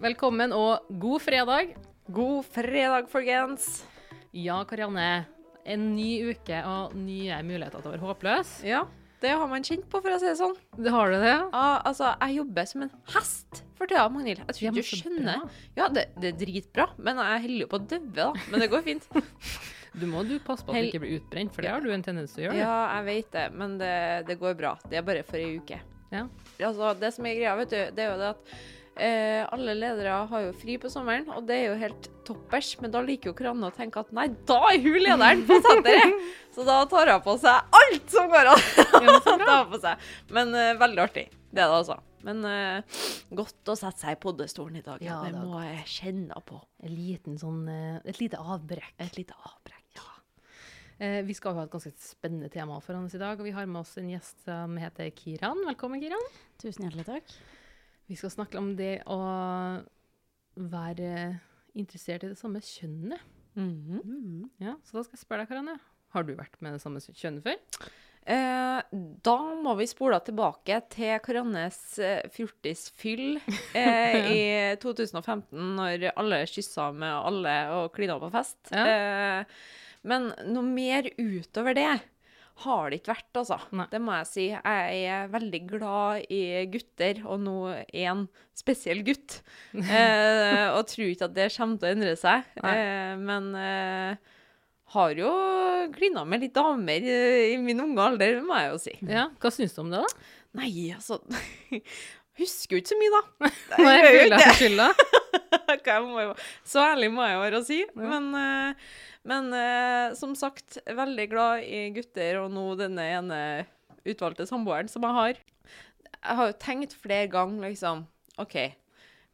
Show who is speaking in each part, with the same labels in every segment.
Speaker 1: Velkommen og god fredag.
Speaker 2: God fredag, folkens.
Speaker 1: Ja, Karianne. En ny uke og nye muligheter til å være håpløs.
Speaker 2: Ja, det har man kjent på, for å si det sånn.
Speaker 1: Det har du det?
Speaker 2: Ja, altså, jeg jobber som en hest for tida, Magnhild. Jeg tror ikke du skjønner.
Speaker 1: bra.
Speaker 2: Ja, det, det er dritbra, men jeg holder jo på å dø, da. Men det går fint.
Speaker 1: Du må du passe på at du ikke blir utbrent, for det har du en tendens til å gjøre.
Speaker 2: Ja, jeg vet det, men det, det går bra. Det er bare for ei uke.
Speaker 1: Ja.
Speaker 2: Altså, det som er greia, vet du, det er jo det at eh, alle ledere har jo fri på sommeren, og det er jo helt toppers, men da liker jo Kranne å tenke at nei, da er hun lederen på senteret! Så da tar hun på seg alt som går an. Men eh, veldig artig. Det er det altså. Men eh, godt å sette seg i poddestolen i dag.
Speaker 1: Ja,
Speaker 2: det må jeg kjenne på.
Speaker 1: En liten sånn eh, Et lite avbrekk.
Speaker 2: Et lite avbrekk.
Speaker 1: Eh, vi skal jo ha et ganske spennende tema foran oss i dag, og vi har med oss en gjest som heter Kiran. Velkommen, Kiran.
Speaker 3: Tusen hjertelig takk.
Speaker 1: Vi skal snakke om det å være interessert i det samme kjønnet.
Speaker 2: Mhm.
Speaker 3: Mm.
Speaker 1: Ja, så da skal jeg spørre deg, Karanne. Har du vært med det samme kjønnet før?
Speaker 2: Eh, da må vi spole tilbake til Karannes eh, fjortisfyll eh, i 2015, når alle kyssa med alle og klina på fest.
Speaker 1: Ja.
Speaker 2: Eh, men noe mer utover det har det ikke vært, altså.
Speaker 1: Nei.
Speaker 2: Det må jeg si. Jeg er veldig glad i gutter, og nå én spesiell gutt. Eh, og tror ikke at det kommer til å endre seg. Eh, men eh, har jo klina med litt damer i min unge alder, må jeg jo si.
Speaker 1: Ja, Hva syns du om det, da?
Speaker 2: Nei, altså Husker jo ikke så mye, da.
Speaker 1: Nei,
Speaker 2: Jeg
Speaker 1: føler jeg skylda.
Speaker 2: Så ærlig må jeg være å si.
Speaker 1: Ja.
Speaker 2: Men, eh, men eh, som sagt, veldig glad i gutter, og nå denne ene utvalgte samboeren som jeg har. Jeg har jo tenkt flere ganger, liksom OK,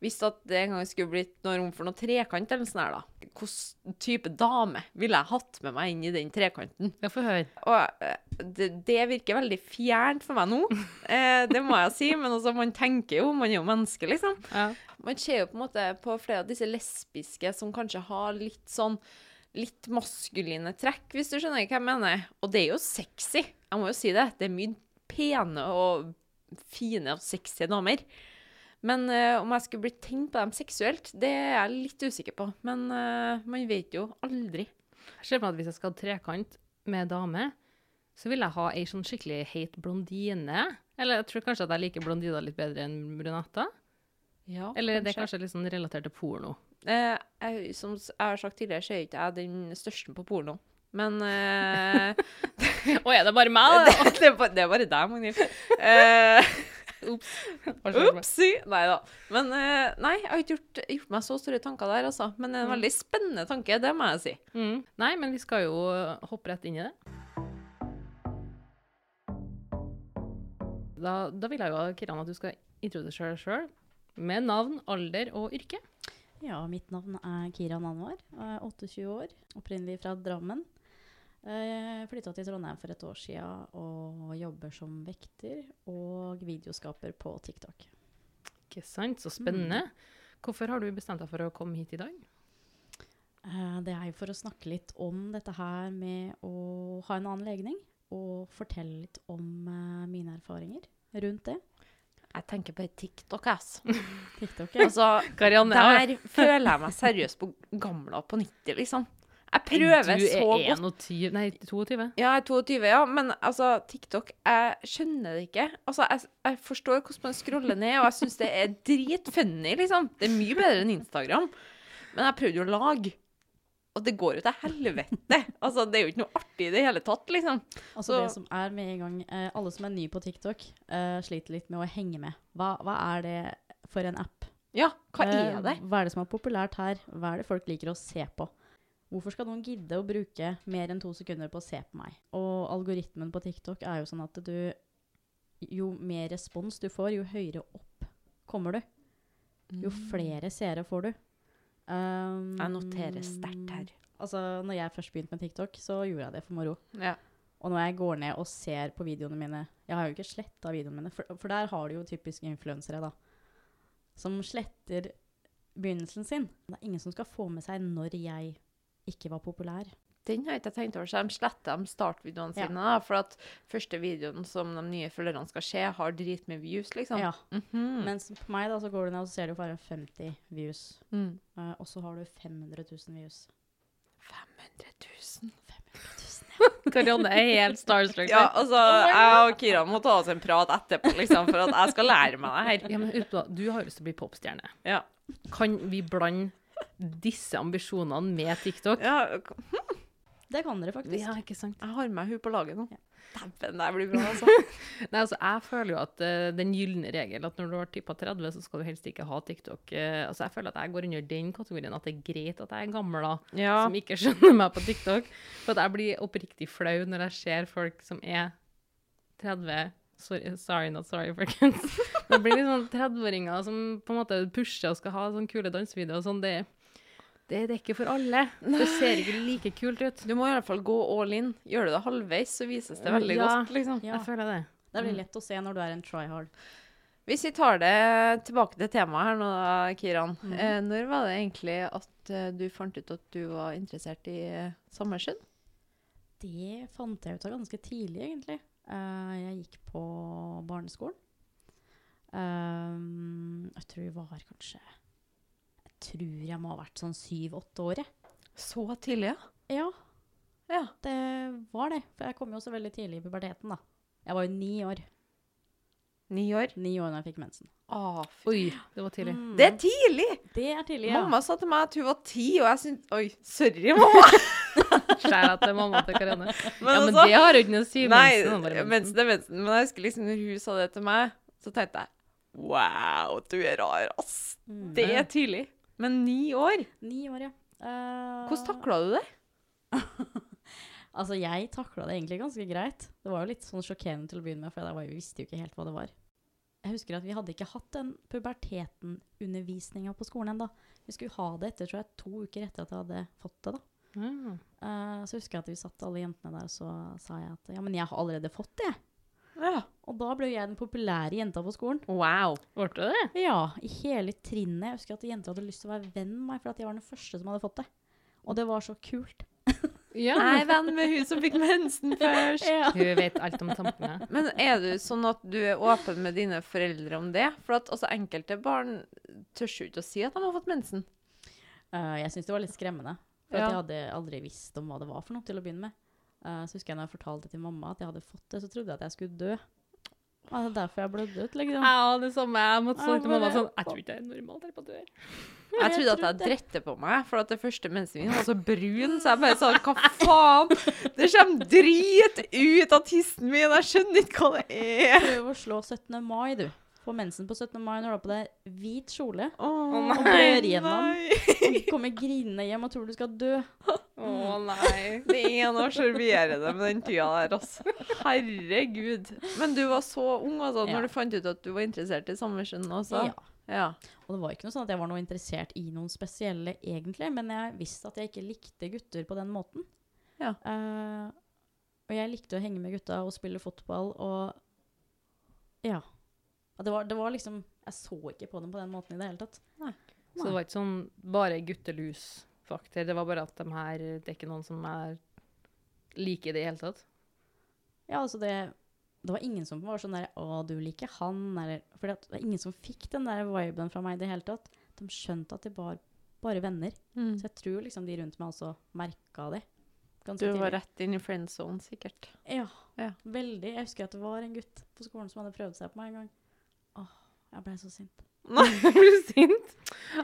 Speaker 2: hvis at det en gang skulle blitt noe rom for noe trekant eller sånn her, da. Hvilken type dame ville jeg hatt med meg inn i den trekanten?
Speaker 1: Ja, få høre.
Speaker 2: Og eh, det, det virker veldig fjernt for meg nå, eh, det må jeg si. Men altså, man tenker jo, man er jo menneske, liksom.
Speaker 1: Ja.
Speaker 2: Man ser jo på en måte på flere av disse lesbiske som kanskje har litt sånn litt maskuline trekk, hvis du skjønner hva jeg mener. Og det er jo sexy, jeg må jo si det. Det er mye pene og fine og sexy damer. Men uh, om jeg skulle blitt tenkt på dem seksuelt, det er jeg litt usikker på. Men uh, man vet jo aldri.
Speaker 1: Jeg ser for meg at hvis jeg skal ha trekant med dame, så vil jeg ha ei sånn skikkelig heit blondine. Eller jeg tror kanskje at jeg liker blondiner litt bedre enn brunetter.
Speaker 2: Ja,
Speaker 1: Eller det er kanskje litt sånn relatert til porno.
Speaker 2: Eh, jeg, som jeg har sagt tidligere, så er ikke jeg den største på porno. Men eh,
Speaker 1: Og er det bare meg,
Speaker 2: det, det, er bare, det er bare deg, Magnhild. Eh,
Speaker 1: da?
Speaker 2: Opsi! Nei da. Men eh, nei, jeg har ikke gjort, gjort meg så store tanker der, altså. Men det er en veldig spennende tanke, det må jeg si.
Speaker 1: Mm. Nei, men vi skal jo hoppe rett inn i det. Da, da vil jeg jo, Kiran, at du skal introdusere deg sjøl med navn, alder og yrke.
Speaker 3: Ja, mitt navn er Kira Nanvar. Jeg er 28 år, opprinnelig fra Drammen. Jeg flytta til Trondheim for et år siden og jobber som vekter og videoskaper på TikTok.
Speaker 1: Ikke sant? Så spennende. Hvorfor har du bestemt deg for å komme hit i dag?
Speaker 3: Eh, Det er jo for å snakke litt om dette her med å ha en annen legning, og fortelle litt om eh, mine erfaringer rundt det.
Speaker 2: Jeg tenker på TikTok, ass.
Speaker 3: TikTok, ja.
Speaker 2: Altså,
Speaker 1: Karianne,
Speaker 2: der føler jeg meg seriøst på gamla på 90, liksom. Jeg prøver så godt.
Speaker 1: du er
Speaker 2: godt
Speaker 1: 21, nei 22.
Speaker 2: Ja, jeg er 22, ja, men altså, TikTok, jeg skjønner det ikke. Altså, jeg, jeg forstår hvordan man scroller ned, og jeg syns det er dritfunny, liksom. Det er mye bedre enn Instagram. Men jeg prøvde jo å lage, og det går jo til helvete. Altså, det er jo ikke noe artig i det hele tatt, liksom.
Speaker 3: Altså
Speaker 2: Så-
Speaker 3: det som er med en gang eh, Alle som er nye på TikTok, eh, sliter litt med å henge med. Hva, hva er det for en app?
Speaker 2: Ja, hva
Speaker 3: Eh,
Speaker 2: er det?
Speaker 3: Hva er det som er populært her? Hva er det folk liker å se på? Hvorfor skal noen gidde å bruke mer enn to sekunder på å se på meg? Og algoritmen på TikTok er jo sånn at du Jo mer respons du får, jo høyere opp kommer du. Jo flere seere får du. Um,
Speaker 2: Jeg noterer sterkt her.
Speaker 3: Altså, når jeg først begynte med TikTok, så gjorde jeg det for moro.
Speaker 2: Ja.
Speaker 3: Og når jeg går ned og ser på videoene mine Jeg har jo ikke sletta videoene mine, for, for der har du jo typiske influensere, da. Som sletter begynnelsen sin. Det er ingen som skal få med seg når jeg ikke var populær.
Speaker 2: Den har jeg ikke tenkt over, så de sletter de startvideoene
Speaker 3: Ja.
Speaker 2: sine. da, For at første videoen som de nye følgerne skal se, har drit med views, liksom.
Speaker 3: Ja.
Speaker 2: Mhm.
Speaker 3: Mens på meg da, så går du ned og ser du bare 50 views.
Speaker 2: Mm.
Speaker 3: Uh, og så har du 500 000 views.
Speaker 2: 500 000. 500 000.
Speaker 1: Karianne er helt starstruck.
Speaker 2: Ja, altså, jeg og Kira må ta oss en prat etterpå, liksom, for at jeg skal lære meg det her.
Speaker 1: Ja, men husk du har jo lyst til å bli popstjerne.
Speaker 2: Ja.
Speaker 1: Kan vi blande disse ambisjonene med TikTok?
Speaker 2: ja
Speaker 3: Det kan dere faktisk.
Speaker 1: Ja, ikke sant?
Speaker 2: jeg har med hun på laget nå.
Speaker 3: Ja.
Speaker 2: Dæven, det blir bra, altså.
Speaker 1: Nei, altså, jeg føler jo at uh, den gylne regel, at når du har tippa 30, så skal du helst ikke ha TikTok. Uh, altså, jeg føler at jeg går under den kategorien, at det er greit at jeg er gammel, da,
Speaker 2: Ja.
Speaker 1: som ikke skjønner meg på TikTok. For at jeg blir oppriktig flau når jeg ser folk som er 30 Sorry, sorry not sorry, folkens. Det blir litt sånn 30-åringer som på en måte pusher og skal ha sånne kule dansevideoer og sånn. Det, det, det er ikke for alle. Det ser ikke like kult ut.
Speaker 2: Du må i hvert fall gå all in. Gjør du det halvveis, så vises det veldig
Speaker 1: Ja.
Speaker 2: godt, liksom.
Speaker 3: Ja.
Speaker 1: Jeg føler det.
Speaker 3: Det blir lett å se når du er en tryhard.
Speaker 2: Hvis vi tar det tilbake til temaet her nå, da, Kiran.
Speaker 3: Mhm.
Speaker 2: eh, når var det egentlig at eh, du fant ut at du var interessert i eh, Sommersund?
Speaker 3: Det fant jeg ut av ganske tidlig, egentlig. Uh, jeg gikk på barneskolen. Um, jeg tror vi var kanskje tror jeg må ha vært sånn syv-åtte år.
Speaker 2: Så tidlig, ja.
Speaker 3: Ja,
Speaker 2: Ja.
Speaker 3: det var det. For jeg kom jo også veldig tidlig i puberteten, da. Jeg var jo ni år.
Speaker 2: Ni år.
Speaker 3: Ni år da jeg fikk mensen.
Speaker 2: Å, fy.
Speaker 1: Oi, det var tidlig.
Speaker 3: Mm.
Speaker 2: Det er tidlig!
Speaker 3: Det er tidlig, ja.
Speaker 2: Mamma sa til meg at hun var ti, og jeg syntes Oi, sorry, mamma.
Speaker 1: Skjær at det er mamma til Karianne.
Speaker 2: Men
Speaker 1: Ja, men
Speaker 2: altså-
Speaker 1: det har jo ikke noe å si.
Speaker 2: Nei,
Speaker 1: mensen. mensen
Speaker 2: er mensen. Men jeg husker liksom når hun sa det til meg, så tenkte jeg Wow, du er rar, ass.
Speaker 3: Mm.
Speaker 2: Det er tidlig. Men ni år?
Speaker 3: Ni år, ja. Uh...
Speaker 2: Hvordan takla du det?
Speaker 3: Altså, jeg takla det egentlig ganske greit. Det var jo litt sånn sjokkerende til å begynne med, for jeg var- jeg visste jo ikke helt hva det var. Jeg husker at vi hadde ikke hatt den puberteten-undervisninga på skolen ennå. Vi skulle ha det etter, tror jeg, to uker etter at jeg hadde fått det, da.
Speaker 1: Mm.
Speaker 3: Uh, så husker jeg at vi satt alle jentene der, og så sa jeg at ja, men jeg har allerede fått det.
Speaker 2: Ja.
Speaker 3: Og da ble jeg den populære jenta på skolen.
Speaker 2: Wow.
Speaker 1: Ble det det?
Speaker 3: Ja, i hele trinnet. Jeg husker at jenter hadde lyst til å være venn med meg, for at jeg var den første som hadde fått det. Og det var så kult.
Speaker 1: Ja.
Speaker 2: Jeg er venn med hun som fikk mensen først.
Speaker 3: Ja.
Speaker 1: Hun vet alt om tampene.
Speaker 2: Men er du sånn at du er åpen med dine foreldre om det? For at også enkelte barn tør jo ikke å si at de har fått mensen.
Speaker 3: Uh, jeg syns det var litt skremmende. For
Speaker 2: Ja.
Speaker 3: at jeg hadde aldri visst om hva det var for noe til å begynne med. Eh, så husker jeg når jeg fortalte til mamma at jeg hadde fått det, så trodde jeg at jeg skulle dø. Og det er derfor jeg blødde ut, liksom.
Speaker 1: Ja, det samme. Jeg måtte
Speaker 3: snakke
Speaker 1: si til mamma
Speaker 3: bare-
Speaker 1: sånn Jeg tror ikke det er normalt her på dør.
Speaker 2: Jeg trodde at jeg drette på meg, for at det første mensen min var så brun, så jeg bare sa hva faen? Det kommer drit ut av tissen min, jeg skjønner ikke hva det er.
Speaker 3: Prøv å slå 17. mai, du. Få mensen på 17. mai når du har på deg hvit kjole.
Speaker 2: oh,
Speaker 1: og
Speaker 3: blør igjennom.
Speaker 2: nei.
Speaker 3: Og kommer grinende hjem og tror du skal dø.
Speaker 1: Å nei.
Speaker 2: Det er noe sjarmerende med den tida der, altså. Herregud. Men du var så ung altså,
Speaker 3: Ja.
Speaker 2: når du fant ut at du var interessert i Sommersund også?
Speaker 3: Ja.
Speaker 2: Ja.
Speaker 3: Og det var ikke noe sånn at jeg var noe interessert i noen spesielle, egentlig, men jeg visste at jeg ikke likte gutter på den måten.
Speaker 2: Ja.
Speaker 3: Uh, og jeg likte å henge med gutta og spille fotball og Ja. Og det var, det var liksom Jeg så ikke på dem på den måten i det hele tatt.
Speaker 1: Så det var ikke sånn bare guttelus-fakter. Det var bare at de her Det er ikke noen som er like i det i hele tatt.
Speaker 3: Ja, altså det Det var ingen som var sånn der Å, du liker han, eller For det var ingen som fikk den der viben fra meg i det hele tatt. De skjønte at de var bare venner.
Speaker 2: Mm.
Speaker 3: Så jeg tror liksom de rundt meg også merka det.
Speaker 2: Du var rett inn i friend zone, sikkert.
Speaker 3: Ja,
Speaker 2: Ja.
Speaker 3: veldig. Jeg husker at det var en gutt på skolen som hadde prøvd seg på meg en gang. Åh, jeg ble så sint.
Speaker 1: Nei, ble sint.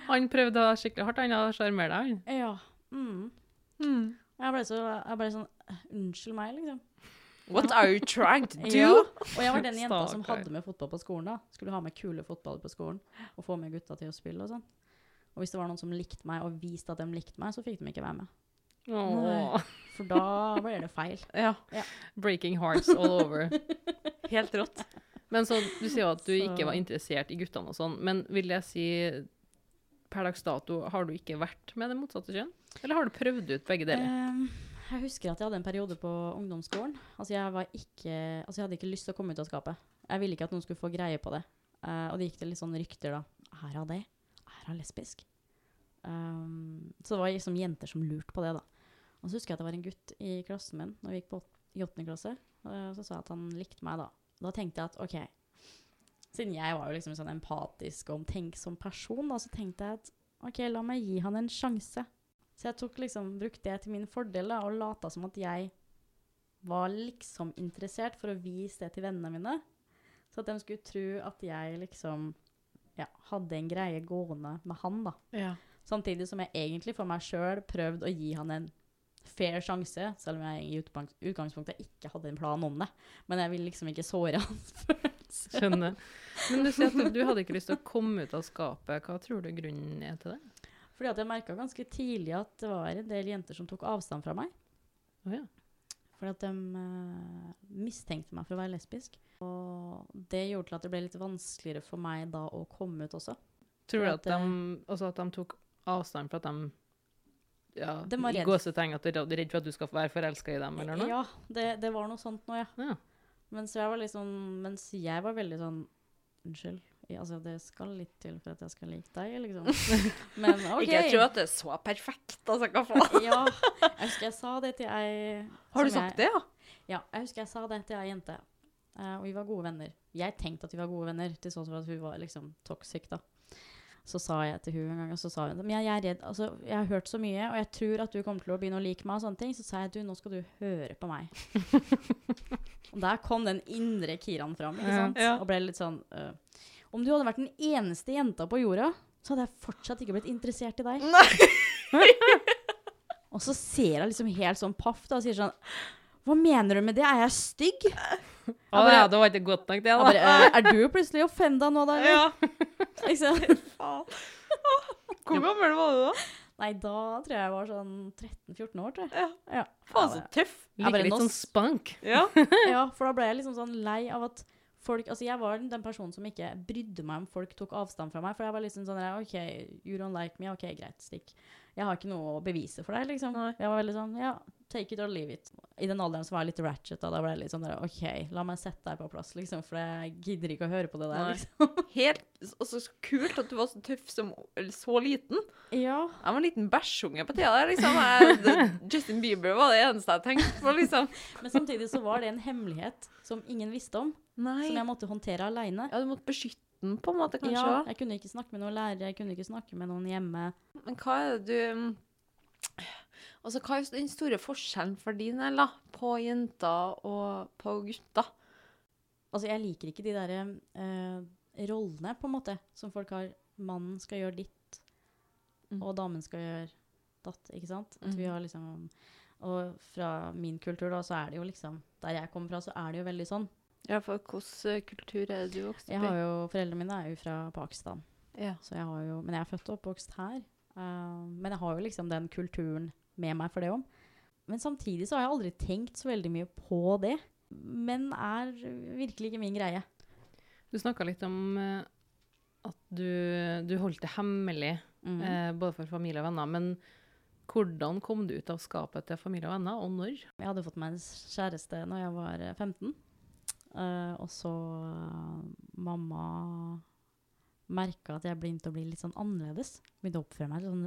Speaker 1: Han prøvde å skikkelig hardt, han å sjarmere deg. han.
Speaker 3: Ja. Mm.
Speaker 2: Mm.
Speaker 3: Jeg ble så Jeg ble sånn «Øh, Unnskyld meg, liksom.
Speaker 2: What are you trying to do?
Speaker 3: Ja. Og jeg var den jenta som hadde med fotball på skolen da. Skulle ha med kule fotball på skolen og få med gutta til å spille og sånn. Og hvis det var noen som likte meg og viste at de likte meg, så fikk de ikke være med.
Speaker 1: Åh.
Speaker 3: For da ble det feil.
Speaker 2: Ja,
Speaker 1: Breaking hearts all over.
Speaker 2: helt rått.
Speaker 1: Men så, du sier jo at du
Speaker 3: Så-
Speaker 1: ikke var interessert i guttene og sånn, men vil jeg si per dags dato har du ikke vært med det motsatte kjønn? Eller har du prøvd ut begge deler?
Speaker 3: Jeg husker at jeg hadde en periode på ungdomsskolen. Altså jeg, var ikke, altså jeg hadde ikke lyst til å komme ut av skapet. Jeg ville ikke at noen skulle få greie på det. Uh, og det gikk til litt sånn rykter da. Er hun det? Er hun lesbisk? Um, så det var liksom jenter som lurte på det da. Og så husker jeg at det var en gutt i klassen min når vi gikk på i åttende klasse. Og så sa jeg at han likte meg da. Da tenkte jeg at OK, siden jeg var jo liksom sånn empatisk og omtenksom person, da, så tenkte jeg at OK, la meg gi han en sjanse. Så jeg tok liksom, brukte det til min fordel da, og lata som at jeg var liksom interessert for å vise det til vennene mine. Så at de skulle tro at jeg liksom ja, hadde en greie gående med han, da.
Speaker 2: Ja.
Speaker 3: Samtidig som jeg egentlig for meg sjøl prøvde å gi han en fair sjanse, selv om jeg i utgangspunktet ikke hadde en plan om det. Men jeg ville liksom ikke såre hans følelser.
Speaker 1: Skjønner. Men du sier at du, hadde ikke lyst til å komme ut av skapet. Hva tror du grunnen er til det?
Speaker 3: Fordi at jeg merka ganske tidlig at det var en del jenter som tok avstand fra meg.
Speaker 1: Oh, ja.
Speaker 3: Fordi at de uh, mistenkte meg for å være lesbisk. Og det gjorde til at det ble litt vanskeligere for meg da å komme ut også.
Speaker 1: Tror du at
Speaker 3: at,
Speaker 1: de, altså at de tok avstand for at de ja,
Speaker 3: De var
Speaker 1: i gåsetegn at de er redd for at du skal være forelska i dem, eller noe?
Speaker 3: Ja, det, det var noe sånt nå, ja.
Speaker 1: Ja.
Speaker 3: Mens jeg var liksom Mens jeg var veldig sånn Unnskyld. Altså, det skal litt til for at jeg skal like deg, liksom. Men OK.
Speaker 2: Ikke tro at det er så perfekt, altså, hva faen.
Speaker 3: Ja. Jeg husker jeg sa det til ei
Speaker 2: Har du
Speaker 3: sagt
Speaker 2: sagt det, ja?
Speaker 3: Ja, jeg husker jeg sa det til ei jente. Uh, og vi var gode venner. Jeg tenkte at vi var gode venner, til sånn at hun var liksom toxic, da. Så sa jeg til hun en gang, og så sa hun Men jeg, jeg er redd Altså, jeg har hørt så mye, og jeg tror at du kommer til å begynne å like meg og sånne ting. Så sa jeg du, nå skal du høre på meg. og der kom den indre Kiran fram, ikke sant?
Speaker 2: Ja.
Speaker 3: Og ble litt sånn uh, Om du hadde vært den eneste jenta på jorda, så hadde jeg fortsatt ikke blitt interessert i deg.
Speaker 2: Nei.
Speaker 3: Og så ser jeg liksom helt sånn paff da, og sier sånn Hva mener du med det? Er jeg stygg?
Speaker 1: Å
Speaker 3: bare-
Speaker 1: ja, det var ikke godt nok, det, da.
Speaker 3: bare, «Eh, er du plutselig offenda nå, da? eller?»
Speaker 2: Ja. Hvor gammel var du da?
Speaker 3: Nei, da tror jeg jeg var sånn 13-14 år, tror jeg.
Speaker 2: Ja.
Speaker 3: Ja.
Speaker 2: Faen, så tøff.
Speaker 1: Liker litt sånn spank.
Speaker 2: Ja.
Speaker 3: ja, for da ble jeg liksom sånn lei av at folk Altså, jeg var den personen som ikke brydde meg om folk tok avstand fra meg, for jeg var liksom sånn OK, you don't like me, OK, greit, stikk. Jeg har ikke noe å bevise for deg, liksom. Jeg var veldig sånn, ja, take it or leave it. I den alderen så var jeg litt ratchet, da. Da ble jeg litt sånn der, OK, la meg sette deg på plass, liksom, for jeg gidder ikke å høre på det der, liksom.
Speaker 2: Helt, og så kult at du var så tøff som eller så liten.
Speaker 3: Ja.
Speaker 2: Jeg var en liten bæsjunge på tida der, liksom. Jeg, Justin Bieber var det eneste jeg tenkte på, liksom.
Speaker 3: Men samtidig så var det en hemmelighet som ingen visste om,
Speaker 2: Nei.
Speaker 3: som jeg måtte håndtere aleine.
Speaker 2: Ja, du måtte beskytte den, på en måte, kanskje.
Speaker 3: Ja, jeg kunne ikke snakke med noen lærere, jeg kunne ikke snakke med noen hjemme.
Speaker 2: Men hva er det du Altså, hva er den store forskjellen for din del, da? På jenter og på gutter?
Speaker 3: Altså, jeg liker ikke de derre eh, rollene, på en måte, som folk har. Mannen skal gjøre ditt,
Speaker 2: Mm.
Speaker 3: og damen skal gjøre datt, ikke sant? At vi
Speaker 2: Mhm.
Speaker 3: har liksom Og fra min kultur, da, så er det jo liksom Der jeg kommer fra, så er det jo veldig sånn.
Speaker 2: Ja, for hvilken kultur er det du vokste
Speaker 3: Jeg har jo, Foreldrene mine er jo fra Pakistan,
Speaker 2: Ja.
Speaker 3: så jeg har jo Men jeg er født og oppvokst her. Uh, men jeg har jo liksom den kulturen med meg for det òg. Men samtidig så har jeg aldri tenkt så veldig mye på det. Men er virkelig ikke min greie.
Speaker 1: Du snakka litt om eh, at du, du holdt det hemmelig,
Speaker 3: Mm.
Speaker 1: eh, både for familie og venner. Men hvordan kom du ut av skapet til familie og venner, og når?
Speaker 3: Jeg hadde fått meg en kjæreste når jeg var eh, 15. Eh, og så uh, mamma merka at jeg begynte å bli litt sånn annerledes. Begynte å oppføre meg sånn,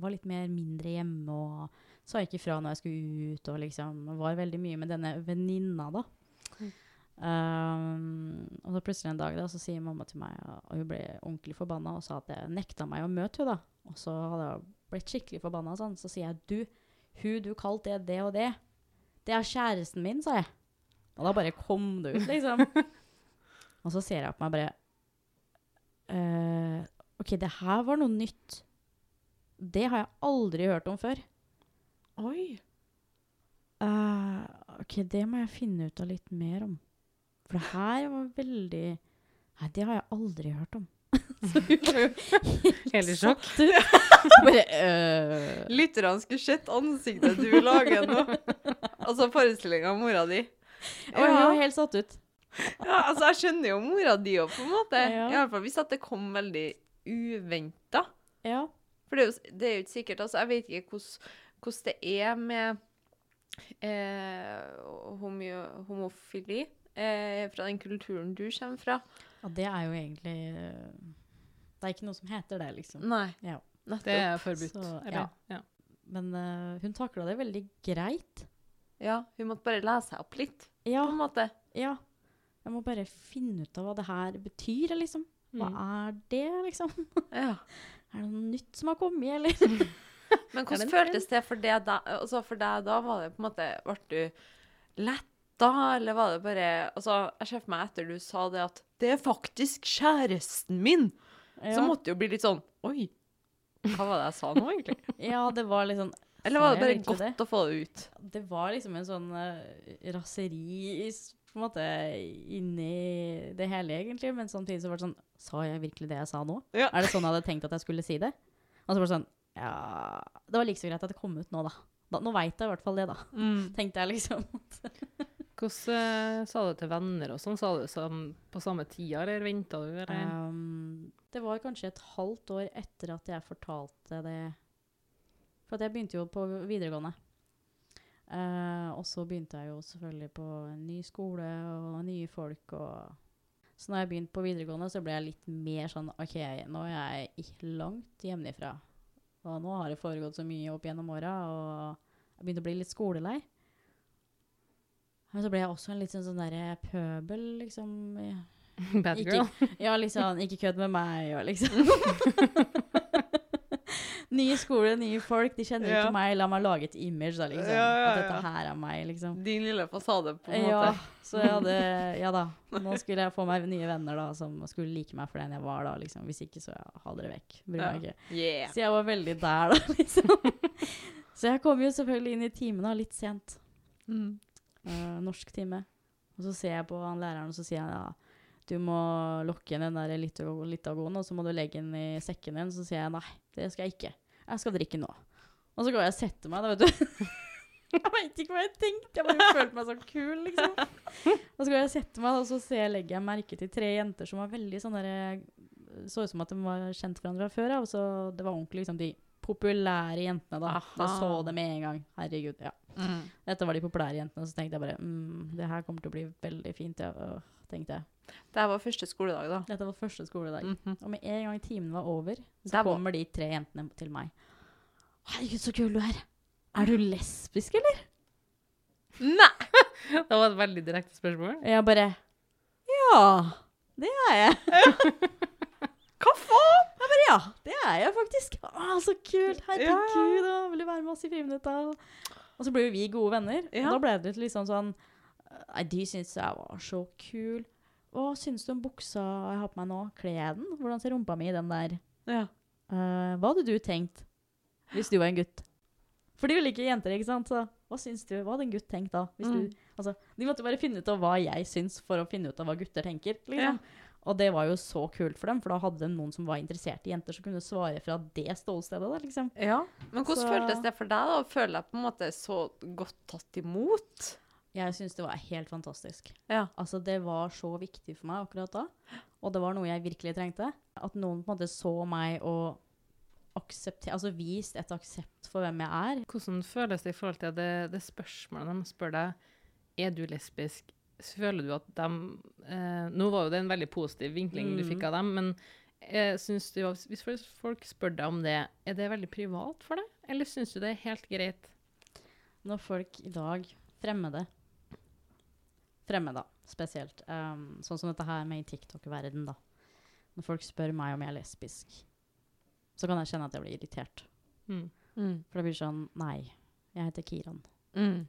Speaker 3: var litt mer mindre hjemme og sa ikke ifra når jeg skulle ut. Og liksom var veldig mye med denne venninna, da.
Speaker 1: Mm.
Speaker 3: Um, og så plutselig en dag da, så sier mamma til meg, og hun ble ordentlig forbanna og sa at jeg nekta meg å møte henne. da. Og så hadde jeg blitt skikkelig forbanna. Sånn. Så sier jeg du, hun du kalte det det og det, det er kjæresten min, sa jeg. Og da bare kom det ut, liksom. og så ser jeg på meg bare uh, OK, det her var noe nytt. Det har jeg aldri hørt om før.
Speaker 2: Oi.
Speaker 3: Uh, OK, det må jeg finne ut av litt mer om. For det her var veldig Nei, det har jeg aldri hørt om. så hun var jo
Speaker 1: Helt sjokk.
Speaker 3: Bare øh.
Speaker 2: Lytterne skulle sett ansiktet du lager nå. Altså forestillinga av mora di.
Speaker 3: Og hun var helt satt ut.
Speaker 2: Ja, altså, jeg skjønner jo mora di òg, på en måte.
Speaker 3: Ja.
Speaker 2: I alle fall hvis at det kom veldig uventa.
Speaker 3: Ja.
Speaker 2: For det er, jo, det er jo ikke sikkert altså, Jeg vet ikke hvordan, det er med eh, homo, homofili eh, fra den kulturen du kommer fra.
Speaker 3: Ja, det er jo egentlig Det er ikke noe som heter det, liksom.
Speaker 2: Nei.
Speaker 3: Ja.
Speaker 2: Nettopp.
Speaker 1: Det er forbudt.
Speaker 3: Så, ja.
Speaker 1: Ja.
Speaker 3: Men uh, hun takla det veldig greit.
Speaker 2: Ja, hun måtte bare lese seg opp litt,
Speaker 3: Ja,
Speaker 2: på en måte.
Speaker 3: ja. Jeg må bare finne ut av hva det her betyr, liksom. Hva
Speaker 1: Mm.
Speaker 3: er det, liksom?
Speaker 2: Ja.
Speaker 3: Er det noe nytt som har kommet, eller?
Speaker 2: Men hvordan
Speaker 1: det
Speaker 2: føltes det for deg da? Altså for deg da var det på en måte Ble du letta, eller var det bare Altså, jeg ser for meg etter du sa det at 'Det er faktisk kjæresten min', så måtte det jo bli litt sånn Oi, hva var det jeg sa nå, egentlig?
Speaker 3: ja, det var liksom
Speaker 2: Eller var det bare godt
Speaker 3: det?
Speaker 2: å få det ut?
Speaker 3: Det var liksom en sånn uh, raseri på en måte inni det hele, egentlig. Men samtidig så var det sånn Sa jeg virkelig det jeg sa nå?
Speaker 2: Ja.
Speaker 3: Er det sånn jeg hadde tenkt at jeg skulle si det? Og så var det sånn Ja Det var like så greit at det kom ut nå, da. da nå veit jeg i hvert fall det, da.
Speaker 2: Mm.
Speaker 3: Tenkte jeg liksom.
Speaker 1: Hvordan uh, sa du til venner og sånn? Sa du sånn på samme tida, eller venta du? Eller?
Speaker 3: Um, det var kanskje et halvt år etter at jeg fortalte det For jeg begynte jo på videregående. Uh, og så begynte jeg jo selvfølgelig på en ny skole og nye folk og Så når jeg begynte på videregående, så ble jeg litt mer sånn OK, nå er jeg ikke langt hjemmefra. Og nå har det foregått så mye opp gjennom åra, og jeg begynte å bli litt skolelei. Men så ble jeg også en litt sånn, sånn derre pøbel, liksom.
Speaker 1: Bad
Speaker 3: Ikke-
Speaker 1: girl?
Speaker 3: Ja, liksom, ikke kødd med meg, og liksom. Nye skole, nye folk, de kjenner
Speaker 2: Ja.
Speaker 3: ikke meg. La meg lage et image, da, liksom.
Speaker 2: Ja, ja,
Speaker 3: At dette her er meg, liksom.
Speaker 2: Din lille fasade, på en
Speaker 3: Ja,
Speaker 2: måte.
Speaker 3: så jeg hadde Ja da. Nå skulle jeg få meg nye venner da, som skulle like meg for den jeg var da, liksom. Hvis ikke, så ha dere vekk. Bryr meg ikke.
Speaker 2: Yeah.
Speaker 3: Så jeg var veldig der, da, liksom. Så jeg kom jo selvfølgelig inn i timen da, litt sent.
Speaker 2: Mm.
Speaker 3: Uh, norsk time. Og så ser jeg på han læreren, og så sier han ja, du må lokke inn den der litago- litagoen, og så må du legge den i sekken din. Så sier jeg nei, det skal jeg ikke. Jeg skal drikke nå. Og så går jeg og setter meg, da, vet du. jeg veit ikke hva jeg tenkte, jeg bare følte meg så kul, liksom. Og så går jeg og setter meg, og så ser legger jeg merke til tre jenter som var veldig sånn derre Så ut som at de var kjent hverandre fra før av. Så det var ordentlig liksom de populære jentene, da.
Speaker 2: Aha.
Speaker 3: så det med en gang. Herregud. ja.
Speaker 2: Mm.
Speaker 3: Dette var de populære jentene, så tenkte jeg bare mm, det her kommer til å bli veldig fint. Ja, tenkte jeg.
Speaker 2: Det var første skoledag, da.
Speaker 3: Dette var første skoledag.
Speaker 2: Mhm.
Speaker 3: Og med en gang timen var over, så
Speaker 2: var-
Speaker 3: kommer de tre jentene til meg. Herregud, så kul du er. Er du lesbisk, eller?
Speaker 2: Nei!
Speaker 1: Det var et veldig direkte spørsmål.
Speaker 3: Jeg bare Ja, det er jeg.
Speaker 2: Hva faen?
Speaker 3: Jeg bare, ja, det er jeg faktisk. Å, så kult. Herregud, ja. vil du være med oss i friminutta? Og så ble jo vi gode venner.
Speaker 2: Ja.
Speaker 3: Og da ble det litt sånn sånn Nei, de syntes jeg var så kul. Hva syns du om buksa jeg har på meg nå? Kler jeg den? Hvordan ser rumpa mi i den der?
Speaker 2: Ja.
Speaker 3: Uh, hva hadde du tenkt hvis du var en gutt? For de vil ikke jenter, ikke sant? Så hva syns du? Hva hadde en gutt tenkt da? Hvis
Speaker 2: Mm.
Speaker 3: du, altså, de måtte bare finne ut av hva jeg syns for å finne ut av hva gutter tenker.
Speaker 2: Ja.
Speaker 3: Liksom. Og det var jo så kult for dem, for da hadde de noen som var interessert i jenter, som kunne svare fra det stålstedet. da, liksom.
Speaker 2: ja. Men hvordan
Speaker 3: Så-
Speaker 2: føltes det for deg, da? Føler jeg på en måte så godt tatt imot?
Speaker 3: Jeg syns det var helt fantastisk.
Speaker 2: Ja.
Speaker 3: Altså, det var så viktig for meg akkurat da. Og det var noe jeg virkelig trengte. At noen på en måte så meg og aksepter, altså vist et aksept for hvem jeg er.
Speaker 1: Hvordan føles det i forhold til det, det spørsmålet de spør deg er du lesbisk? Føler du at de eh, Nå var jo det en veldig positiv vinkling du
Speaker 3: Mm.
Speaker 1: fikk av dem, men eh, synes du, hvis folk spør deg om det, er det veldig privat for deg? Eller syns du det er helt greit?
Speaker 3: Når folk i dag, fremmede, fremmede spesielt, um, sånn som dette her med i TikTok-verden da, når folk spør meg om jeg er lesbisk, så kan jeg kjenne at jeg blir irritert.
Speaker 1: Mm.
Speaker 2: Mm.
Speaker 3: For det blir sånn, nei, jeg heter Kiran.
Speaker 2: Mm.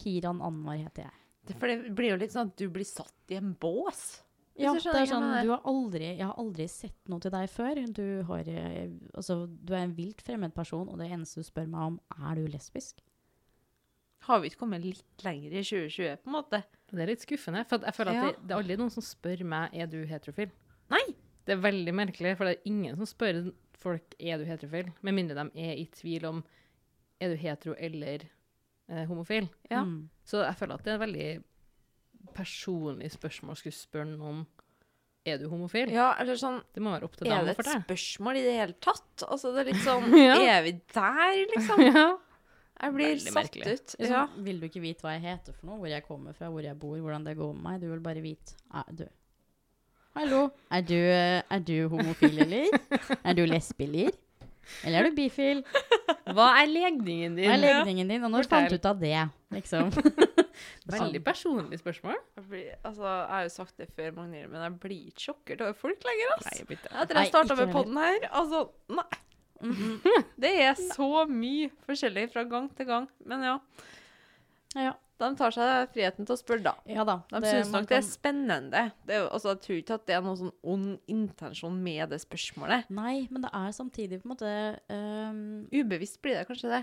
Speaker 3: Kiran Anmar heter jeg.
Speaker 2: Det, for det blir jo litt sånn at du blir satt i en bås.
Speaker 3: Ja, det er sånn, har aldri, jeg har aldri sett noe til deg før. Du, har, eh, altså, du er en vilt fremmed person, og det eneste du spør meg om, er du lesbisk?
Speaker 2: Har vi ikke kommet litt lenger i 2020, på en måte?
Speaker 1: Det er litt skuffende, for jeg føler at
Speaker 2: Ja.
Speaker 1: det, det er aldri noen som spør meg er du heterofil.
Speaker 2: Nei!
Speaker 1: Det er veldig merkelig, for det er ingen som spør folk er du heterofil, med mindre de er i tvil om er du hetero eller eh, homofil.
Speaker 2: Ja.
Speaker 3: Mm.
Speaker 1: Så jeg føler at det er et veldig personlig spørsmål å skulle spørre noen er du homofil.
Speaker 2: Ja, eller sånn
Speaker 1: Det må være opp til
Speaker 2: Er det et spørsmål i det hele tatt? Altså, det er litt sånn
Speaker 1: Ja.
Speaker 2: Er vi der, liksom?
Speaker 1: ja.
Speaker 2: Jeg blir
Speaker 1: Veldig
Speaker 2: satt
Speaker 1: merkelig.
Speaker 2: ut.
Speaker 3: Liksom,
Speaker 2: Ja.
Speaker 3: Vil du ikke vite hva jeg heter for noe, hvor jeg kommer fra, hvor jeg bor, hvordan det går med meg? Du vil bare vite ah, du. Hallo, er du, er du homofil, eller? Er du lesbiler? eller? Er du bifil?
Speaker 1: Hva er legningen din?
Speaker 3: Hva er legningen din? Og når
Speaker 1: Fortell.
Speaker 3: fant du ut av det, liksom?
Speaker 1: Veldig personlig spørsmål.
Speaker 2: Jeg, blir, altså, jeg har jo sagt det før, Magnhild, men jeg blir ikke sjokkert over folk lenger. ass.
Speaker 1: Nei, jeg
Speaker 2: Etter jeg starta med
Speaker 3: poden
Speaker 2: podden her, altså Nei. Det er så mye forskjellig fra gang til gang. Men ja,
Speaker 3: Ja,
Speaker 2: de tar seg friheten til å spørre, da.
Speaker 3: ja da.
Speaker 2: De
Speaker 3: det-
Speaker 2: syns
Speaker 3: nok
Speaker 2: nok det er spennende. Det er altså, jeg tror ikke at det er noen sånn ond intensjon med det spørsmålet.
Speaker 3: Nei, men det er samtidig på en måte um...
Speaker 2: Ubevisst blir det kanskje det.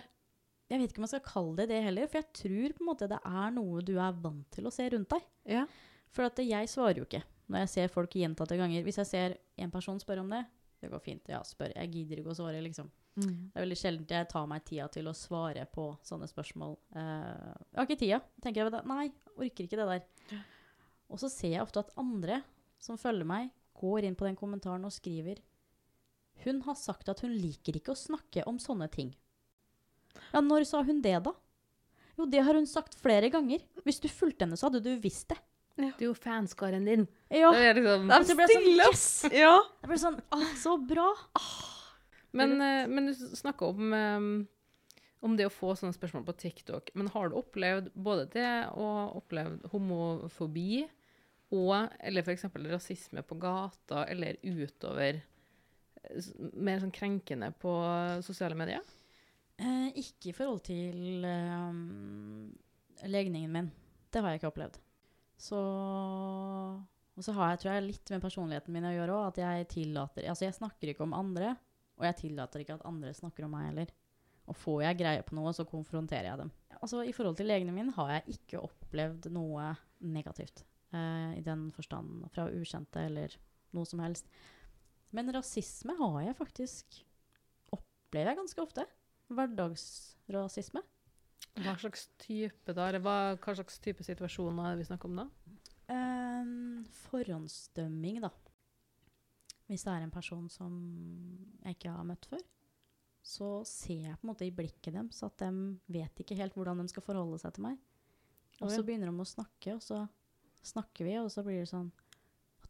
Speaker 3: Jeg vet ikke om jeg skal kalle det det heller, for jeg tror på en måte det er noe du er vant til å se rundt deg.
Speaker 2: Ja.
Speaker 3: For at jeg svarer jo ikke når jeg ser folk gjentatte ganger. Hvis jeg ser en person spørre om det, det går fint, ja, spør. Jeg gidder ikke å svare, liksom. Det er veldig sjelden jeg tar meg tida til å svare på sånne spørsmål. Uh, jeg har ikke tida. tenker jeg, Nei, orker ikke det der. Og så ser jeg ofte at andre som følger meg, går inn på den kommentaren og skriver Hun har sagt at hun liker ikke å snakke om sånne ting. Ja, når sa hun det, da? Jo, det har hun sagt flere ganger. Hvis du fulgte henne, så hadde du visst det.
Speaker 1: Det er jo fanskaren din.
Speaker 3: Ja.
Speaker 1: Det er liksom,
Speaker 3: det ble sånn, yes!
Speaker 2: Ja.
Speaker 3: Det ble sånn, ah, så bra!
Speaker 1: men, eh, men du snakka om, om det å få sånne spørsmål på TikTok. Men har du opplevd både det å oppleve homofobi og eller f.eks. rasisme på gata eller utover mer sånn krenkende på sosiale medier?
Speaker 3: Eh, ikke i forhold til um, legningen min. Det har jeg ikke opplevd. Så Og så har jeg, tror jeg, litt med personligheten min å gjøre òg, at jeg tillater Altså, jeg snakker ikke om andre, og jeg tillater ikke at andre snakker om meg heller. Og får jeg greie på noe, så konfronterer jeg dem. Altså, I forhold til legene min har jeg ikke opplevd noe negativt. eh, I den forstand fra ukjente eller noe som helst. Men rasisme har jeg faktisk Opplever jeg ganske ofte hverdagsrasisme.
Speaker 1: Hva slags type da? Eller hva, hva slags type situasjoner er det vi snakker om da?
Speaker 3: Um, forhåndsdømming, da. Hvis det er en person som jeg ikke har møtt før, så ser jeg på en måte i blikket deres at de vet ikke helt hvordan de skal forholde seg til meg. Og så begynner de å snakke, og så snakker vi, og så blir det sånn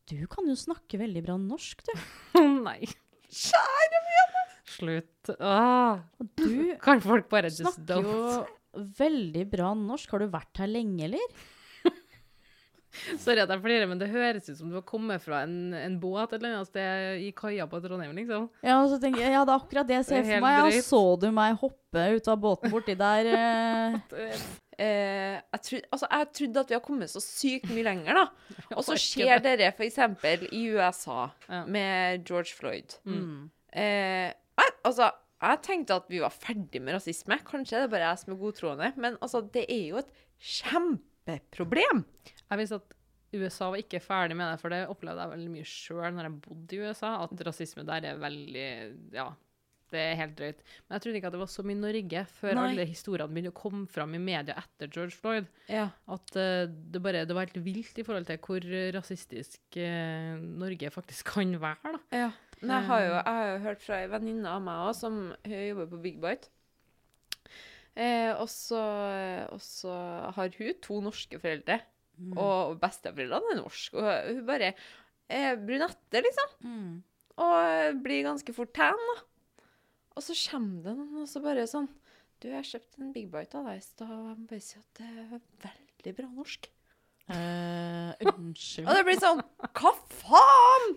Speaker 3: Du kan jo snakke veldig bra norsk, du.
Speaker 1: Nei. Kjære vene! Slutt.
Speaker 3: Ah. Du
Speaker 1: Kan folk bare just don't?
Speaker 3: Veldig bra norsk. Har du vært her lenge, eller?
Speaker 1: Sorry at jeg flirer, men det høres ut som du har kommet fra en, en båt eller annet sted i kaia på Trondheim, liksom.
Speaker 3: Ja, og så tenker jeg, ja, det er akkurat det jeg ser
Speaker 1: det
Speaker 3: for meg. Ja, så du meg hoppe ut av båten borti der? Eh?
Speaker 2: Eh, jeg, trodde, altså, jeg trodde at vi har kommet så sykt mye lenger, da. Og så skjer dere f.eks. i USA
Speaker 1: Ja.
Speaker 2: med George Floyd.
Speaker 3: Mm.
Speaker 2: Eh, altså, jeg tenkte at vi var ferdig med rasisme. Kanskje det er bare jeg som er godtroende. Men altså, det er jo et kjempeproblem.
Speaker 1: Jeg visste at USA var ikke ferdig med det, for det opplevde jeg veldig mye sjøl når jeg bodde i USA, at rasisme der er veldig Ja, det er helt drøyt. Men jeg trodde ikke at det var så mye i Norge før
Speaker 2: Nei.
Speaker 1: alle historiene begynte å komme fram i media etter George Floyd.
Speaker 2: Ja.
Speaker 1: At uh, det bare det var helt vilt i forhold til hvor rasistisk uh, Norge faktisk kan være, da.
Speaker 2: Ja. Men jeg har jo, jeg har jo hørt fra ei venninne av meg også, som jobber på Big Bite. Eh, og, så, og så har hun to norske foreldre,
Speaker 3: Mm.
Speaker 2: og besteforeldrene er norske. Og hun bare er brunette, liksom.
Speaker 3: Mm.
Speaker 2: Og blir ganske fort tan, da. Og så kommer det noen og så bare sånn Du, jeg har kjøpt en Big Bite av deg i stad, og jeg må bare si at det er veldig bra norsk.
Speaker 3: Eh,
Speaker 2: Og det blir sånn Hva faen?!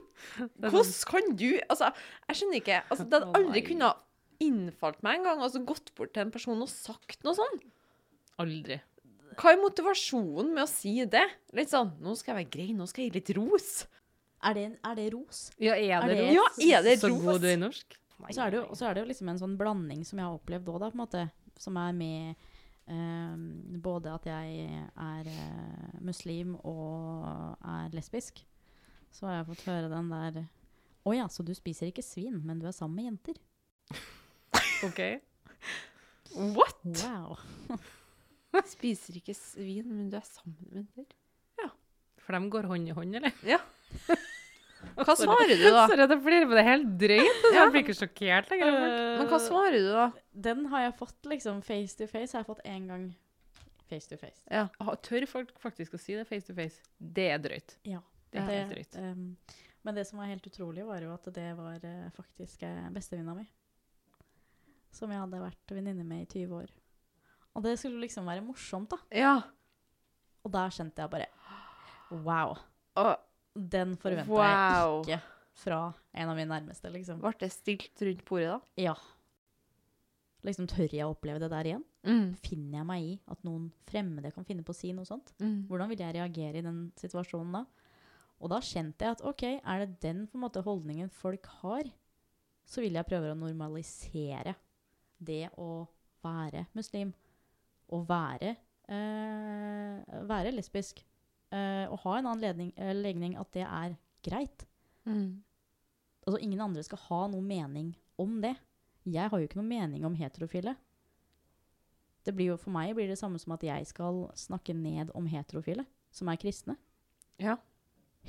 Speaker 2: Hvordan kan du Altså, jeg skjønner ikke. Altså, det hadde aldri kunnet innfalt meg en gang. Altså, gått bort til en person og sagt noe sånn.
Speaker 1: Aldri.
Speaker 2: Hva er motivasjonen med å si det? Litt sånn Nå skal jeg være grei, nå skal jeg gi litt ros.
Speaker 3: Er det, er det ros?
Speaker 1: Ja, er
Speaker 3: Er
Speaker 1: det,
Speaker 3: det-
Speaker 1: ros?
Speaker 2: Ja, er det
Speaker 1: Så
Speaker 2: ros?
Speaker 1: god du er i norsk?
Speaker 3: Så er, det jo, og så er det jo liksom en sånn blanding som jeg har opplevd òg, da, på en måte. Som er med eh, både at jeg er eh, muslim og er lesbisk. Så har jeg fått høre den der Å ja, så du spiser ikke svin, men du er sammen med jenter?
Speaker 1: OK.
Speaker 2: What?
Speaker 3: Wow.
Speaker 2: Spiser ikke svin, men du er sammen med jenter? Ja.
Speaker 1: For de går hånd i hånd, eller?
Speaker 2: Ja. Hva svarer du, da?
Speaker 1: Sorry at jeg flirer, men det er helt drøyt.
Speaker 2: Ja.
Speaker 1: Jeg blir ikke sjokkert lenger.
Speaker 2: Men hva svarer du, da?
Speaker 3: Den har jeg fått liksom face to face. Jeg Har fått én gang face to face.
Speaker 2: Ja.
Speaker 1: Ah, Tør folk faktisk å si det face to face? Det er drøyt.
Speaker 3: Ja.
Speaker 1: Det er helt drøyt.
Speaker 3: Um, men det som var helt utrolig, var jo at det var uh, faktisk uh, bestevenninna mi. som jeg hadde vært venninne med i 20 år. Og det skulle liksom være morsomt, da.
Speaker 2: Ja.
Speaker 3: Og der kjente jeg bare Wow.
Speaker 2: Og
Speaker 3: Den forventa
Speaker 2: Wow.
Speaker 3: jeg ikke fra en av mine nærmeste, liksom.
Speaker 2: ble det stilt rundt bordet, da?
Speaker 3: Ja. Liksom, tør jeg å oppleve det der igjen?
Speaker 2: Mm.
Speaker 3: Finner jeg meg i at noen fremmede kan finne på å si noe sånt?
Speaker 2: Mm.
Speaker 3: Hvordan vil jeg reagere i den situasjonen da? Og da kjente jeg at ok, er det den måte holdningen folk har, så vil jeg prøve å normalisere det å være muslim. Å være, eh, være lesbisk. Eh, å ha en annen ledning, uh, legning at det er greit.
Speaker 2: Mm.
Speaker 3: Altså ingen andre skal ha noen mening om det. Jeg har jo ikke noen mening om heterofile. Det blir jo, for meg blir det samme som at jeg skal snakke ned om heterofile, som er kristne.
Speaker 2: Ja.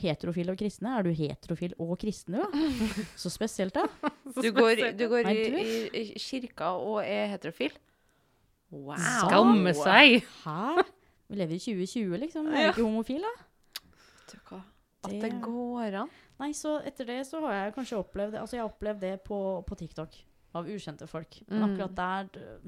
Speaker 3: Heterofile og kristne? Er du heterofil og kristen, du? Så spesielt, da.
Speaker 2: Du går, du går i, i, i kirka og er heterofil? Wow.
Speaker 1: Skamme seg!
Speaker 3: Hæ? Vi lever i 2020, liksom. Er
Speaker 2: Ja.
Speaker 3: ikke homofil, da?
Speaker 2: Vet du hva? At
Speaker 3: Det-
Speaker 2: går an.
Speaker 3: Nei, så etter det så har jeg kanskje opplevd Altså, jeg har opplevd det på, på TikTok. Av ukjente folk. Men
Speaker 2: Mm.
Speaker 3: akkurat der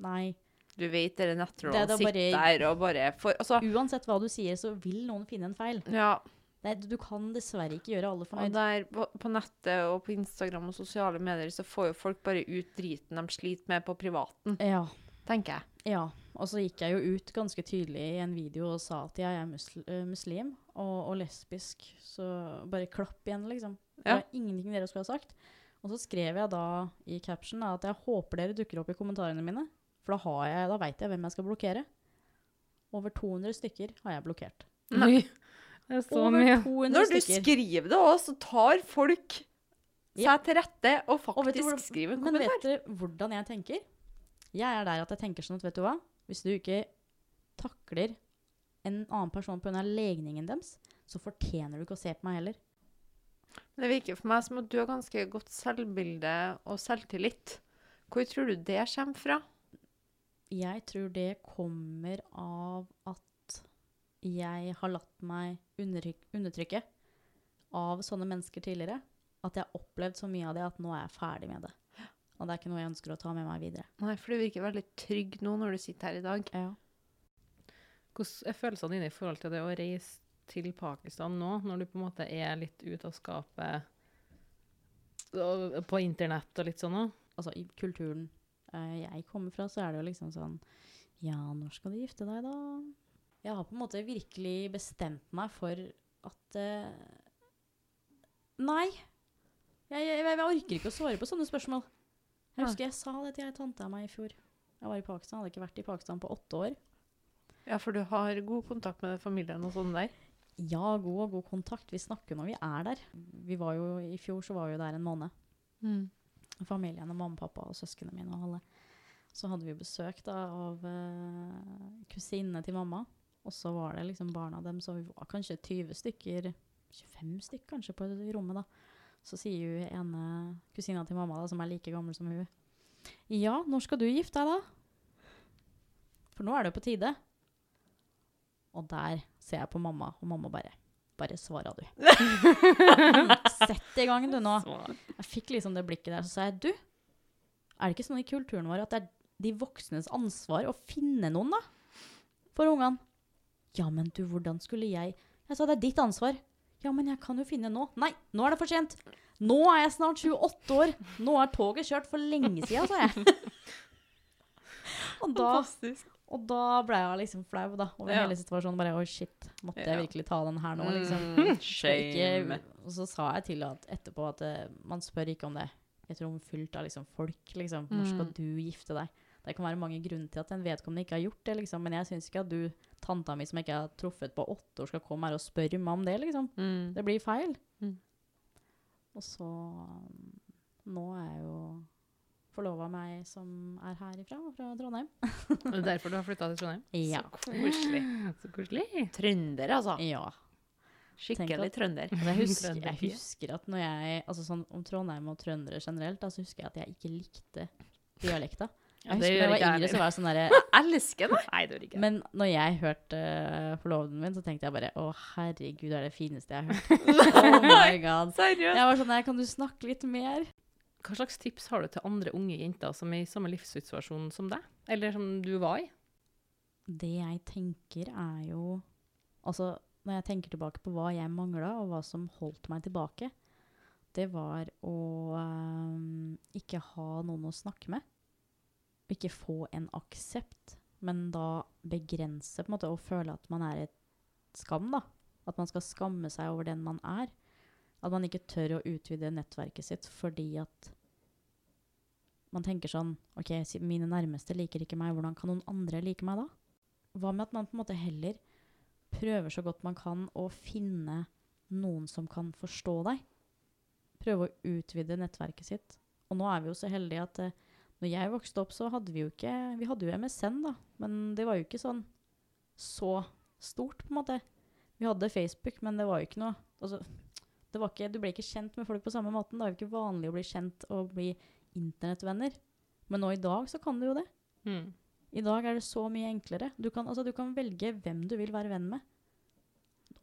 Speaker 3: Nei.
Speaker 2: Du vet dere
Speaker 3: Det
Speaker 2: nettrollene
Speaker 3: er da
Speaker 2: sitter
Speaker 3: bare-
Speaker 2: der og bare for, Altså,
Speaker 3: Uansett hva du sier, så vil noen finne en feil.
Speaker 2: ja.
Speaker 3: Er- du kan dessverre ikke gjøre alle fornøyd.
Speaker 2: Og der på, på nettet og på Instagram og sosiale medier så får jo folk bare ut driten de sliter med på privaten,
Speaker 3: Ja.
Speaker 2: Tenker jeg.
Speaker 3: Ja, og så gikk jeg jo ut ganske tydelig i en video og sa at jeg er musl eh, muslim og, og lesbisk, så bare klapp igjen, liksom. Det
Speaker 2: Ja.
Speaker 3: var ingenting dere skulle ha sagt. Og så skrev jeg da i caption at jeg håper dere dukker opp i kommentarene mine, for da, har jeg, da vet jeg hvem jeg skal blokkere. Over 200 stykker har jeg blokkert.
Speaker 1: Nei. Det er så
Speaker 3: Over
Speaker 1: mye.
Speaker 3: 200
Speaker 2: Når du
Speaker 3: stykker.
Speaker 2: skriver det òg, så tar folk
Speaker 3: Ja.
Speaker 2: seg til rette og
Speaker 3: Og du
Speaker 2: faktisk
Speaker 3: hvor-
Speaker 2: skriver en
Speaker 3: Men vet du hvordan jeg tenker? Jeg er der at jeg tenker sånn at, vet du hva? Hvis du ikke takler en annen person på grunn legningen deres, så fortjener du ikke å se på meg heller.
Speaker 2: Det virker for meg som at du har ganske godt selvbilde og selvtillit. Hvor tror du det kommer fra?
Speaker 3: Jeg tror det kommer av at jeg har latt meg undertrykke av sånne mennesker tidligere. At jeg har opplevd så mye av det at nå er jeg ferdig med det. Og det er ikke noe jeg ønsker å ta med meg videre.
Speaker 2: Nei, for du virker veldig trygg nå når du sitter her i dag.
Speaker 3: Ja.
Speaker 1: Hvordan er følelsene dine i forhold til det å reise til Pakistan nå, når du på en måte er litt ute av skapet på internett og litt sånn òg?
Speaker 3: altså i kulturen eh, jeg kommer fra, så er det jo liksom sånn Ja, når skal du gifte deg, da? Jeg har på en måte virkelig bestemt meg for at uh, Nei. Jeg, jeg, jeg orker ikke å svare på sånne spørsmål. Jeg husker jeg sa det til ei tante av meg i fjor. Jeg var i Pakistan, hadde ikke vært i Pakistan på åtte år.
Speaker 2: Ja, for du har god kontakt med familien og sånn der.
Speaker 3: Ja, god og god kontakt. Vi snakker når vi er der. Vi var jo, I fjor så var vi jo der en måned. familien og mamma, pappa og søsknene mine og alle. Så hadde vi besøk da av uh, kusinene til mamma. Og så var det liksom barna dem, så vi var kanskje 20 stykker, 25 stykker kanskje på rommet da. Så sier hun ene kusina til mamma da, som er like gammel som hun, ja, når skal du gifte deg da? For nå er det jo på tide. Og der ser jeg på mamma, og mamma bare, bare svara du. Sett i gang du nå. Jeg fikk liksom det blikket der, så sa jeg, du, er det ikke sånn i kulturen vår at det er de voksnes ansvar å finne noen da? For ungene. Ja, men du, hvordan skulle jeg? Jeg sa, det er ditt ansvar. Ja, men jeg kan jo finne nå. Nei, nå er det for sent. Nå er jeg snart 28 år. Nå er toget kjørt for lenge siden, sa jeg. Og da,
Speaker 2: Fantastisk.
Speaker 3: og da ble jeg liksom flau da, over
Speaker 2: Ja.
Speaker 3: hele situasjonen. Bare, oi shit, måtte jeg virkelig ta den her nå, liksom?
Speaker 2: Mm, shame.
Speaker 3: Ikke, og så sa jeg til at etterpå at uh, man spør ikke om det. Et rom fullt av liksom folk. Liksom. Når skal
Speaker 2: Mm.
Speaker 3: du gifte deg? Det kan være mange grunner til at en vedkommende ikke har gjort det, liksom. men jeg syns ikke at du, tanta mi som jeg ikke har truffet på åtte år, skal komme her og spørre meg om det. liksom.
Speaker 2: Mm.
Speaker 3: Det blir feil.
Speaker 2: Mm.
Speaker 3: Og så um, Nå er jeg jo forlova meg som er herifra, fra Trondheim.
Speaker 1: det Er derfor du har flytta til Trondheim?
Speaker 3: Ja.
Speaker 2: Så koselig.
Speaker 1: Så koselig.
Speaker 2: Trønder, altså.
Speaker 3: ja.
Speaker 2: Skikkelig
Speaker 3: at-
Speaker 2: trønder.
Speaker 3: Jeg husker, jeg husker at når jeg altså sånn Om Trondheim og trøndere generelt, da, så husker jeg at jeg ikke likte dialekta.
Speaker 1: Ja,
Speaker 3: Jeg husker da jeg var yngre, så var jeg sånn derre
Speaker 2: elsker det.
Speaker 1: Nei, det gjør ikke.
Speaker 3: Men når jeg hørte uh, forloveden min, så tenkte jeg bare Å, herregud, det er det fineste jeg har hørt. Oh my god.
Speaker 2: Seriøst.
Speaker 3: Jeg var sånn kan du snakke litt mer?
Speaker 1: hva slags tips har du til andre unge jenter som er i samme livssituasjon som deg? Eller som du var i?
Speaker 3: Det jeg tenker er jo Altså, når jeg tenker tilbake på hva jeg mangla, og hva som holdt meg tilbake, det var å um, ikke ha noen å snakke med. Ikke få en aksept, men da begrense på en måte, og føle at man er et skam, da. At man skal skamme seg over den man er. At man ikke tør å utvide nettverket sitt fordi at man tenker sånn OK, mine nærmeste liker ikke meg, hvordan kan noen andre like meg da? Hva med at man på en måte heller prøver så godt man kan å finne noen som kan forstå deg? Prøve å utvide nettverket sitt. Og nå er vi jo så heldige at eh, når jeg vokste opp, så hadde vi jo ikke Vi hadde jo MSN, da, men det var jo ikke sånn så stort, på en måte. Vi hadde Facebook, men det var jo ikke noe altså, det var ikke, Du ble ikke kjent med folk på samme måten. Det er jo ikke vanlig å bli kjent og bli internettvenner. Men nå i dag så kan du jo det.
Speaker 1: Mm.
Speaker 3: I dag er det så mye enklere. Du kan, altså, du kan velge hvem du vil være venn med.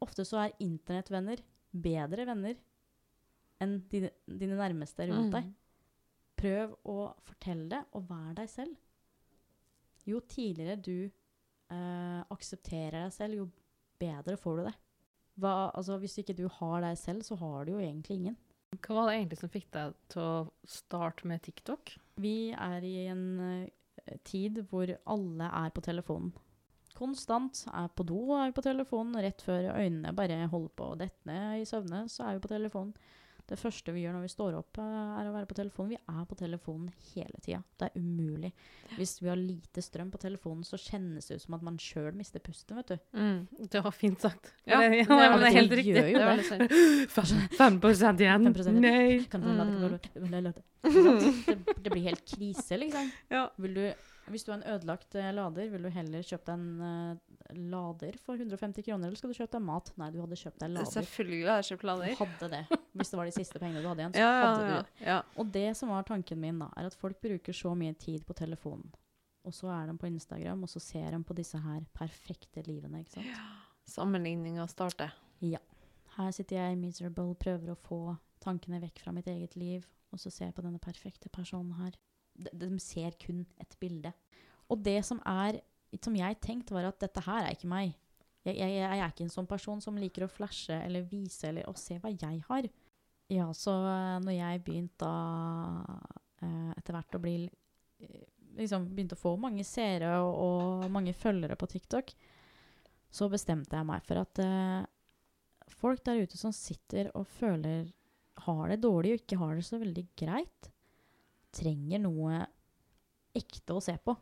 Speaker 3: Ofte så er internettvenner bedre venner enn dine, dine nærmeste rundt
Speaker 2: Mm.
Speaker 3: deg. Prøv å fortelle det, og vær deg selv. Jo tidligere du eh, aksepterer deg selv, jo bedre får du det. Hva, altså, hvis ikke du har deg selv, så har du jo egentlig ingen.
Speaker 1: Hva var det egentlig som fikk deg til å starte med TikTok?
Speaker 3: Vi er i en uh, tid hvor alle er på telefonen. Konstant er på do og er på telefonen. Rett før øynene bare holder på å dette ned i søvne, så er vi på telefonen. Det første vi gjør når vi står opp, eh, er å være på telefonen. Vi er på telefonen hele tida. Det er umulig. Hvis vi har lite strøm på telefonen, så kjennes det ut som at man sjøl mister pusten, vet du.
Speaker 2: Mm.
Speaker 1: Det var fint sagt.
Speaker 2: Ja,
Speaker 1: det, ja,
Speaker 2: ja
Speaker 1: men det er helt riktig.
Speaker 3: gjør jo
Speaker 2: Det
Speaker 3: det.
Speaker 2: litt sånn.
Speaker 1: Fem- 5 igjen.
Speaker 3: 5% igjen.
Speaker 1: Nei.
Speaker 3: Kan du la det,
Speaker 2: Mm.
Speaker 3: det, det, det blir helt krise, liksom.
Speaker 2: Ja.
Speaker 3: Vil du, hvis du har en ødelagt eh, lader, vil du heller kjøpe deg en eh, lader for 150 kroner, eller skal du kjøpe deg mat? Nei, du hadde kjøpt deg lader.
Speaker 2: Selvfølgelig hadde jeg kjøpt
Speaker 3: Du
Speaker 2: lader.
Speaker 3: hadde det. Hvis det var de siste pengene du hadde igjen, så
Speaker 2: Ja, ja,
Speaker 3: hadde du
Speaker 2: ja.
Speaker 3: det.
Speaker 2: ja.
Speaker 3: Og det som var tanken min da, er at folk bruker så mye tid på telefonen. Og så er de på Instagram, og så ser de på disse her perfekte livene, ikke sant?
Speaker 2: Sammenligninga starter.
Speaker 3: Her sitter jeg miserable, prøver å få tankene vekk fra mitt eget liv, og så ser jeg på denne perfekte personen her. De, de ser kun et bilde. Og det som er, som jeg tenkte var at dette her er ikke meg. Jeg, jeg, jeg er ikke en sånn person som liker å flashe eller vise eller å se hva jeg har. Ja, så eh, når jeg begynte da eh, etter hvert å bli eh, liksom begynte å få mange seere og, og mange følgere på TikTok, så bestemte jeg meg for at eh, folk der ute som sitter og føler har det dårlig og ikke har det så veldig greit, trenger noe ekte å se på.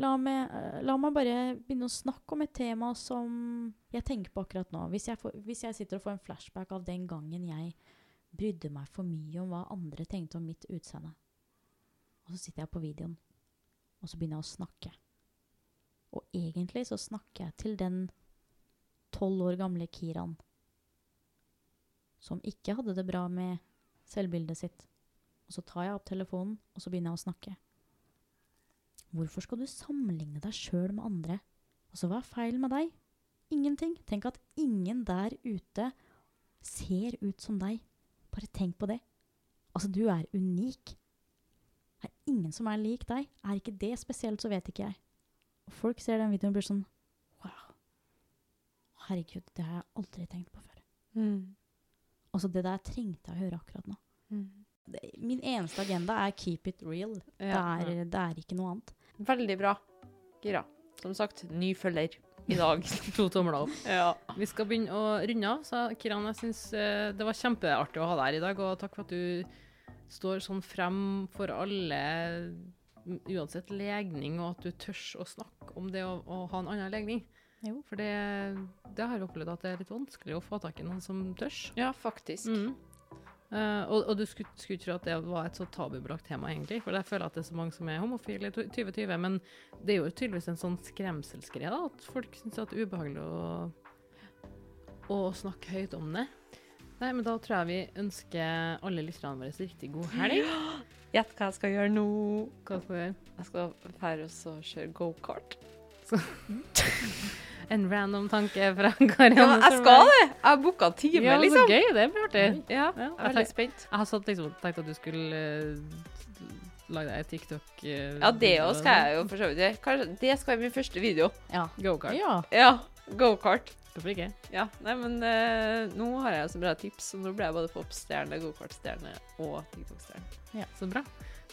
Speaker 3: La meg, eh, la meg bare begynne å snakke om et tema som jeg tenker på akkurat nå. Hvis jeg, får, hvis jeg sitter og får en flashback av den gangen jeg brydde meg for mye om hva andre tenkte om mitt utseende. Og så sitter jeg på videoen, og så begynner jeg å snakke. Og egentlig så snakker jeg til den tolv år gamle Kiran som ikke hadde det bra med selvbildet sitt. Og så tar jeg opp telefonen, og så begynner jeg å snakke. Hvorfor skal du sammenligne deg sjøl med andre? Altså, hva er feil med deg? Ingenting. Tenk at ingen der ute ser ut som deg. Bare tenk på det. Altså, du er unik. Det er ingen som er lik deg. Er ikke det spesielt, så vet ikke jeg. Og folk ser den videoen og blir sånn Wow. Herregud, det har jeg aldri tenkt på før.
Speaker 2: Mm.
Speaker 3: Altså, det der trengte jeg å høre akkurat nå.
Speaker 2: Mm.
Speaker 3: Min eneste agenda er keep it real.
Speaker 2: Ja.
Speaker 3: Det, er, det er ikke noe annet.
Speaker 2: Veldig bra, Gira. Som sagt, ny følger i dag.
Speaker 1: To tomler opp.
Speaker 2: ja.
Speaker 1: Vi skal begynne å runde av, så Kiran, jeg syns eh, det var kjempeartig å ha deg her i dag. Og takk for at du står sånn frem for alle, uansett legning, og at du tørs å snakke om det å, å ha en annen legning.
Speaker 3: Jo.
Speaker 1: For det, det har jeg opplevd at det er litt vanskelig å få tak i noen som tørs.
Speaker 2: ja, faktisk.
Speaker 1: Mm. Eh, og, og du skulle, skulle tro at det var et så tabubelagt tema, egentlig. For jeg føler at det er så mange som er homofile i 2020. Men det er jo tydeligvis en sånn skremselsgreie, da. At folk syns det er ubehagelig å, å snakke høyt om det. Nei, men da tror jeg vi ønsker alle lytterne våre riktig god helg.
Speaker 2: Gjett hva jeg skal gjøre nå.
Speaker 1: Hva skal du gjøre?
Speaker 2: Jeg skal oss og kjøre gokart.
Speaker 1: En random tanke fra Karianne.
Speaker 2: Ja, jeg skal det! Jeg har booka time,
Speaker 1: Ja,
Speaker 2: liksom.
Speaker 1: så gøy. Det blir artig.
Speaker 2: Ja,
Speaker 1: Ja,
Speaker 2: jeg er
Speaker 1: jeg
Speaker 2: veldig spent.
Speaker 1: Jeg har satt liksom, tenkt at du skulle uh, lage deg TikTok. Uh,
Speaker 2: Ja, det òg skal
Speaker 1: sånn.
Speaker 2: jeg jo for så vidt gjøre. Kanskje det skal være min første video.
Speaker 3: Ja.
Speaker 1: Go-kart.
Speaker 3: ja.
Speaker 2: Ja, Gokart.
Speaker 1: Hvorfor ikke?
Speaker 2: Ja, nei, men uh, nå har jeg så bra tips, så nå ble jeg både popstjerne, gokartstjerne og TikTok-stjerne.
Speaker 1: Ja, Så bra.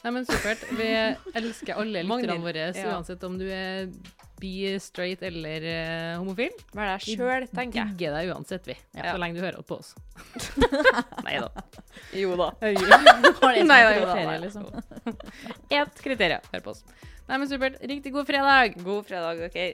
Speaker 1: Nei, men supert. Vi elsker alle lytterne våre,
Speaker 2: ja.
Speaker 1: uansett om du er bi, straight eller uh, homofil.
Speaker 2: Vær deg sjøl, tenker jeg.
Speaker 1: Digger deg uansett, vi.
Speaker 2: Ja.
Speaker 1: Så lenge du hører på oss. Nei da.
Speaker 2: Jo da.
Speaker 3: Har det som
Speaker 1: Nei, nei,
Speaker 3: liksom.
Speaker 1: Ett kriterium. Hør på oss. Nei, men supert. Riktig god fredag.
Speaker 2: God fredag, dere.